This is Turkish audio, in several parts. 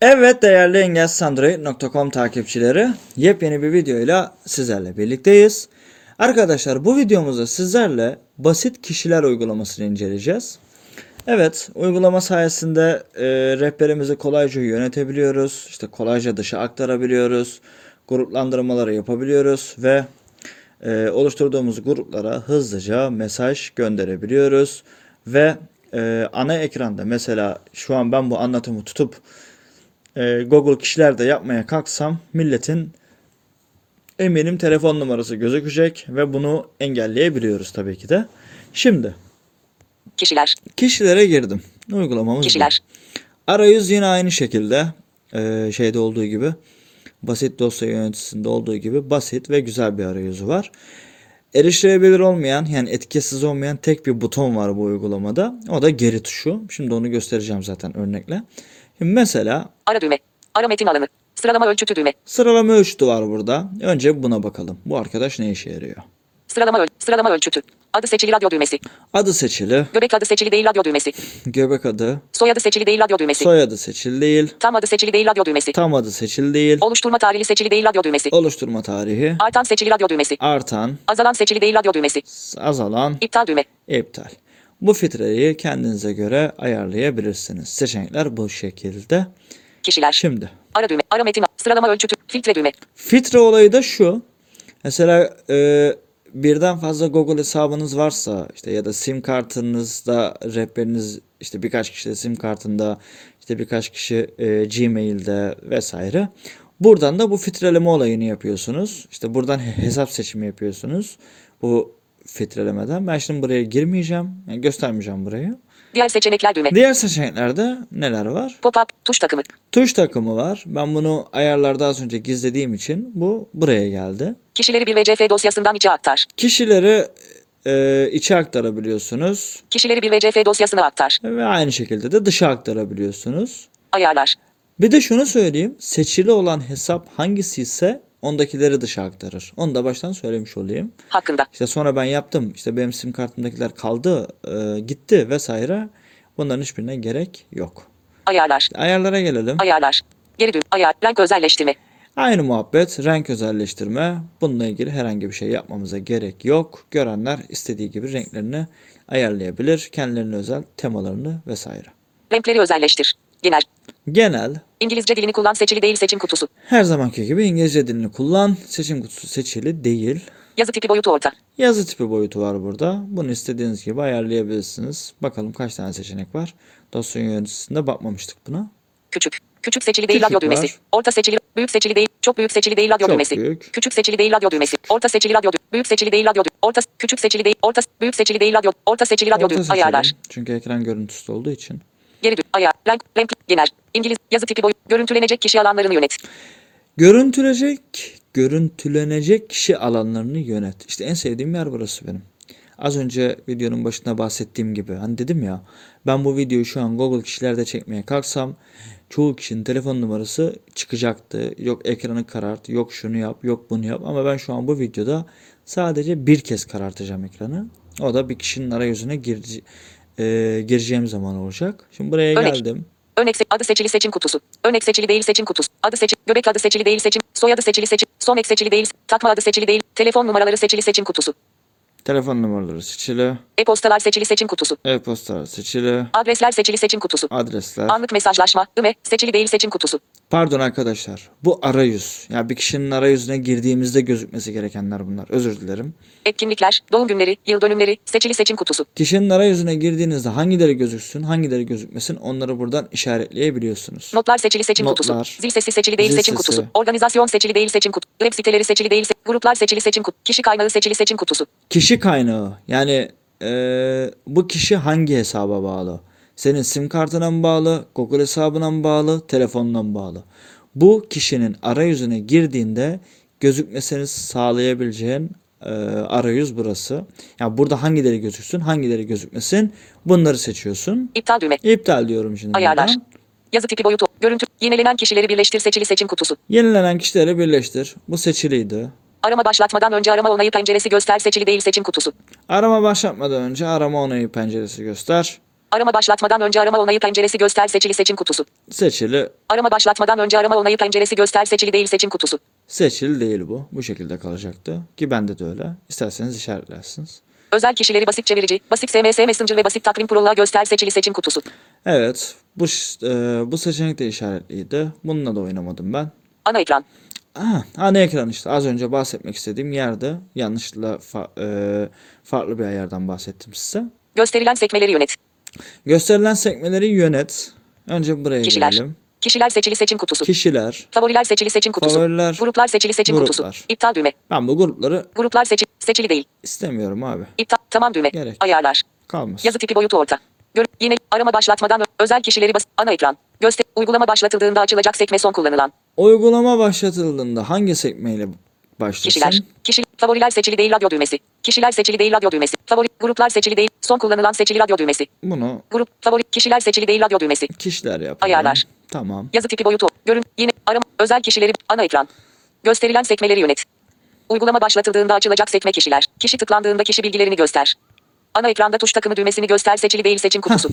Evet değerli engelsandroid.com takipçileri yepyeni bir videoyla sizlerle birlikteyiz. Arkadaşlar bu videomuzda sizlerle basit kişiler uygulamasını inceleyeceğiz. Evet uygulama sayesinde e, rehberimizi kolayca yönetebiliyoruz. İşte kolayca dışa aktarabiliyoruz. Gruplandırmaları yapabiliyoruz ve e, oluşturduğumuz gruplara hızlıca mesaj gönderebiliyoruz. Ve e, ana ekranda mesela şu an ben bu anlatımı tutup e, Google kişilerde yapmaya kalksam milletin eminim telefon numarası gözükecek ve bunu engelleyebiliyoruz tabii ki de. Şimdi Kişiler, kişilere girdim. Uygulamamız bu. kişiler, Arayüz yine aynı şekilde e, şeyde olduğu gibi basit dosya yöneticisinde olduğu gibi basit ve güzel bir arayüzü var. Erişilebilir olmayan yani etkisiz olmayan tek bir buton var bu uygulamada. O da geri tuşu. Şimdi onu göstereceğim zaten örnekle. Şimdi mesela ara düğme, ara metin alanı, sıralama ölçütü düğme, sıralama ölçütü var burada. Önce buna bakalım. Bu arkadaş ne işe yarıyor? sıralama öl sıralama ölçütü, adı seçili radyo düğmesi, Adı seçili, göbek adı seçili değil radyo düğmesi, göbek adı, soyadı seçili değil radyo düğmesi, soyadı seçili değil, tam adı seçili değil radyo düğmesi, tam adı seçili değil, oluşturma tarihi seçili değil radyo düğmesi, oluşturma tarihi, artan seçili radyo düğmesi, artan, azalan seçili değil radyo düğmesi, azalan, iptal düğme, iptal. Bu filtreyi kendinize göre ayarlayabilirsiniz. Seçenekler bu şekilde. kişiler, Şimdi ara düğme, ara metin, sıralama ölçütü, filtre düğme, filtre olayı da şu. Mesela e, birden fazla Google hesabınız varsa işte ya da sim kartınızda rehberiniz işte birkaç kişi de sim kartında işte birkaç kişi e, Gmail'de vesaire. Buradan da bu filtreleme olayını yapıyorsunuz. İşte buradan he- hesap seçimi yapıyorsunuz. Bu filtrelemeden. Ben şimdi buraya girmeyeceğim. Yani göstermeyeceğim burayı. diğer seçenekler düğme, Diğer seçeneklerde neler var? pop-up, tuş takımı, Tuş takımı var. Ben bunu ayarlarda az önce gizlediğim için bu buraya geldi. kişileri bir VCF dosyasından içe aktar, Kişileri e, içe aktarabiliyorsunuz kişileri bir VCF dosyasına aktar, ve aynı şekilde de dışa aktarabiliyorsunuz. ayarlar, Bir de şunu söyleyeyim. Seçili olan hesap hangisi ise ondakileri dışa aktarır. Onu da baştan söylemiş olayım. hakkında, İşte sonra ben yaptım. İşte benim sim kartımdakiler kaldı, e, gitti vesaire. Bunların hiçbirine gerek yok. ayarlar, Ayarlara gelelim. ayarlar, geri düğme, ayar, renk özelleştirme, Aynı muhabbet, renk özelleştirme. Bununla ilgili herhangi bir şey yapmamıza gerek yok. Görenler istediği gibi renklerini ayarlayabilir. Kendilerine özel temalarını vesaire. renkleri özelleştir, genel, Genel, İngilizce dilini kullan seçili değil seçim kutusu. her zamanki gibi İngilizce dilini kullan. Seçim kutusu seçili değil. Yazı tipi boyutu orta. Yazı tipi boyutu var burada. Bunu istediğiniz gibi ayarlayabilirsiniz. Bakalım kaç tane seçenek var. Dosya yöneticisinde bakmamıştık buna. Küçük. Küçük seçili değil Küçük radyo düğmesi. var. Orta seçili, büyük seçili değil, çok büyük seçili değil radyo Çok düğmesi. büyük. Küçük seçili değil radyo düğmesi. Orta seçili radyo düğmesi. Büyük seçili değil radyo düğmesi. Orta küçük seçili değil, orta büyük seçili değil radyo. Orta seçili radyo Orta düğmesi. Ayarlar. Çünkü ekran görüntüsü olduğu için. Geri düğme. Ayar. Renk, renk, genel. İngiliz yazı tipi boyut. Görüntülenecek kişi alanlarını yönet. Görüntülecek, görüntülenecek kişi alanlarını yönet. İşte en sevdiğim yer burası benim. Az önce videonun başında bahsettiğim gibi hani dedim ya ben bu videoyu şu an Google kişilerde çekmeye kalksam çoğu kişinin telefon numarası çıkacaktı. Yok ekranı karart, yok şunu yap, yok bunu yap ama ben şu an bu videoda sadece bir kez karartacağım ekranı. O da bir kişinin arayüzüne girce- e, gireceğim zaman olacak. Şimdi buraya Örnek. geldim. Örnek se- adı seçili seçim kutusu. Örnek seçili değil seçim kutusu. Adı seçili, göbek adı seçili değil seçim, soyadı seçili seçim, son ek seçili değil, takma adı seçili değil, telefon numaraları seçili seçim kutusu. Telefon numaraları seçili, E-postalar seçili seçim kutusu. e-postalar seçili, Adresler seçili seçim kutusu. adresler. Anlık mesajlaşma, IME, seçili değil seçim kutusu. Pardon arkadaşlar. Bu arayüz. Ya bir kişinin arayüzüne girdiğimizde gözükmesi gerekenler bunlar. Özür dilerim. Etkinlikler, doğum günleri, yıl dönümleri, seçili seçim kutusu. Kişinin arayüzüne girdiğinizde hangileri gözüksün, hangileri gözükmesin onları buradan işaretleyebiliyorsunuz. Notlar seçili seçim Notlar. kutusu. Zil sesi seçili değil Zil seçim sesi. kutusu. Organizasyon seçili değil seçim kutusu. Web siteleri seçili değil, se- gruplar seçili seçim kutusu. Kişi kaynağı seçili seçim kutusu. Kişi kaynağı. Yani eee, bu kişi hangi hesaba bağlı? Senin sim kartına mı bağlı, Google hesabına mı bağlı, telefonuna mı bağlı? Bu kişinin arayüzüne girdiğinde gözükmesini sağlayabileceğin eee, arayüz burası. Yani burada hangileri gözüksün, hangileri gözükmesin bunları seçiyorsun. İptal düğme. İptal diyorum şimdi. Ayarlar. buradan. Yazı tipi boyutu. Görüntü. Yinelenen kişileri birleştir seçili seçim kutusu. Yenilenen kişileri birleştir. Bu seçiliydi. Arama başlatmadan önce arama onayı penceresi göster seçili değil seçim kutusu. Arama başlatmadan önce arama onayı penceresi göster. Arama başlatmadan önce arama onayı penceresi göster seçili seçim kutusu. Seçili Arama başlatmadan önce arama onayı penceresi göster seçili değil seçim kutusu. seçili değil bu. Bu şekilde kalacaktı. Ki bende de öyle. İsterseniz işaretlersiniz. Özel kişileri basit çevirici, basit SMS Messenger ve basit takvim prolla göster seçili seçim kutusu. Evet. Bu e, bu seçenek de işaretliydi. Bununla da oynamadım ben. Ana ekran. Aha, ana ekran işte. Az önce bahsetmek istediğim yerde yanlışlıkla fa- e, farklı bir ayardan bahsettim size. Gösterilen sekmeleri yönet. Gösterilen sekmeleri yönet. Önce buraya Kişiler. gelelim. Kişiler seçili seçim kutusu. Kişiler. Favoriler seçili seçim kutusu. Favoriler. Gruplar seçili seçim kutusu. Gruplar. İptal düğme. Ben bu grupları Gruplar seçili, seçili değil. istemiyorum abi. İptal, tamam düğme. Gerek. Ayarlar. Kalmasın. Yazı tipi boyutu orta. Gör, yine arama başlatmadan özel kişileri bas ana ekran. Göster uygulama başlatıldığında açılacak sekme son kullanılan. Uygulama başlatıldığında hangi sekmeyle başlasın? Kişiler. Kişi favoriler seçili değil radyo düğmesi. Kişiler seçili değil radyo düğmesi. Favori gruplar seçili değil son kullanılan seçili radyo düğmesi. Bunu Grup favori kişiler seçili değil radyo düğmesi. kişiler yapalım. Ayarlar. Tamam. Yazı tipi boyutu. Görün yine arama özel kişileri ana ekran. Gösterilen sekmeleri yönet. Uygulama başlatıldığında açılacak sekme kişiler. Kişi tıklandığında kişi bilgilerini göster. Ana ekranda tuş takımı düğmesini göster seçili değil seçim kutusu.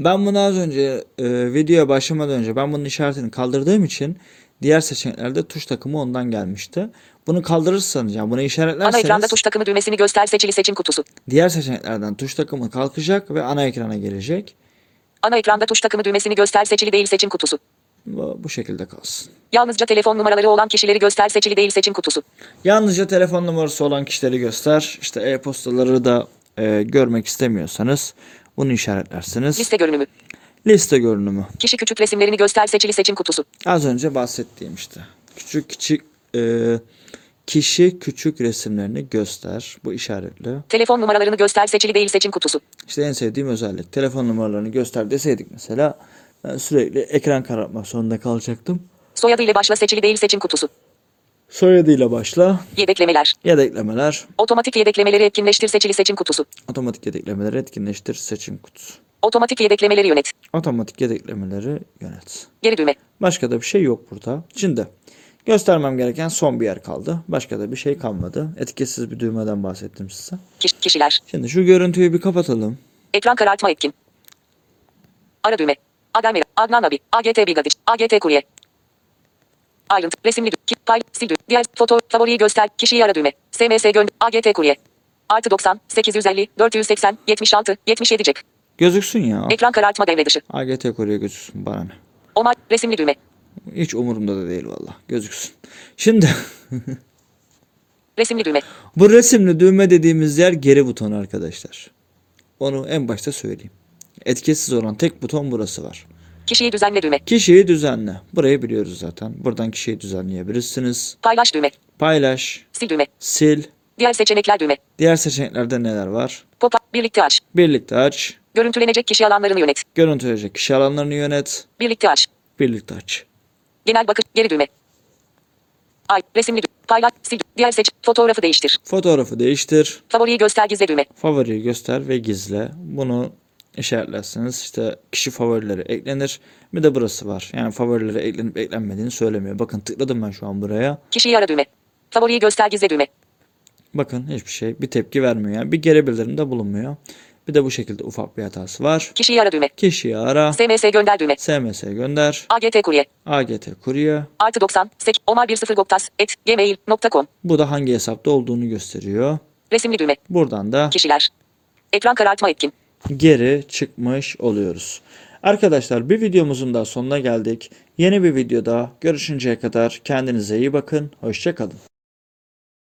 Ben bunu az önce e, videoya başlamadan önce ben bunun işaretini kaldırdığım için diğer seçeneklerde tuş takımı ondan gelmişti. Bunu kaldırırsanız yani bunu Ana ekranda işaretlerseniz tuş takımı düğmesini göster seçili seçim kutusu. diğer seçeneklerden tuş takımı kalkacak ve ana ekrana gelecek. Ana ekranda tuş takımı düğmesini göster seçili değil seçim kutusu. Bu, bu şekilde kalsın. Yalnızca telefon numaraları olan kişileri göster seçili değil seçim kutusu. Yalnızca telefon numarası olan kişileri göster. İşte e-postaları da e, görmek istemiyorsanız bunu işaretlersiniz. Liste görünümü. Liste görünümü. Kişi küçük resimlerini göster seçili seçim kutusu. Az önce bahsettiğim işte. Küçük küçük e, kişi küçük resimlerini göster. Bu işaretli. Telefon numaralarını göster seçili değil seçim kutusu. İşte en sevdiğim özellik. Telefon numaralarını göster deseydik mesela ben sürekli ekran karartmak zorunda kalacaktım. Soyadı ile başla seçili değil seçim kutusu. Soyadıyla başla. Yedeklemeler. Yedeklemeler. Otomatik yedeklemeleri etkinleştir seçili seçim kutusu. Otomatik yedeklemeleri etkinleştir. Seçim kutusu. Otomatik yedeklemeleri yönet. Otomatik yedeklemeleri yönet. Geri düğme. Başka da bir şey yok burada. Şimdi göstermem gereken son bir yer kaldı. Başka da bir şey kalmadı. Etiketsiz bir düğmeden bahsettim size. Kiş- kişiler. Şimdi şu görüntüyü bir kapatalım. Ekran karartma etkin. Ara düğme. Adem Mera. Adnan Abi. AGT Bigadiç. AGT Kurye. Ayrıntı. Resimli Pay. Sil. Diğer foto. Favoriyi göster. Kişiyi ara düğme. SMS gönder. AGT Kurye. Artı 90, 850, 480, 76, 77 cep. Gözüksün ya. Ekran karartma devre dışı. AGT Kore'ye gözüksün bana ne. Omar. Resimli düğme. Hiç umurumda da değil valla. Gözüksün. Şimdi Resimli düğme. bu resimli düğme dediğimiz yer geri buton arkadaşlar. Onu en başta söyleyeyim. Etiketsiz olan tek buton burası var. Kişiyi düzenle düğme. Kişiyi düzenle. Burayı biliyoruz zaten. Buradan kişiyi düzenleyebilirsiniz. Paylaş düğme. Paylaş, Sil düğme. sil. Diğer seçenekler düğme. Diğer seçeneklerde neler var? Pop-up. Birlikte aç. Birlikte aç. Görüntülenecek kişi alanlarını yönet. Görüntülecek kişi alanlarını yönet. Birlikte aç. Birlikte aç. Genel bakış. Geri düğme. Ay. Resimli düğme. Paylaş. Sil. Diğer seç. Fotoğrafı değiştir. Fotoğrafı değiştir. Favoriyi göster gizle düğme. Favoriyi göster ve gizle. Bunu işaretlerseniz işte kişi favorileri eklenir. Bir de burası var. Yani favorilere eklenip eklenmediğini söylemiyor. Bakın tıkladım ben şu an buraya. Kişiyi ara düğme. Favoriyi göster gizle düğme. Bakın hiçbir şey bir tepki vermiyor. Yani bir geri bildirimde bulunmuyor. Bir de bu şekilde ufak bir hatası var. Kişiyi ara düğme. Kişiyi ara. SMS gönder düğme. SMS gönder. AGT kurye. AGT kurye. Artı 90. Sek. Omar 10 Goktas. Et. Gmail.com. Bu da hangi hesapta olduğunu gösteriyor. Resimli düğme. Buradan da Kişiler. Ekran karartma etkin. Geri çıkmış oluyoruz. Arkadaşlar bir videomuzun da sonuna geldik. Yeni bir videoda görüşünceye kadar kendinize iyi bakın. Hoşçakalın.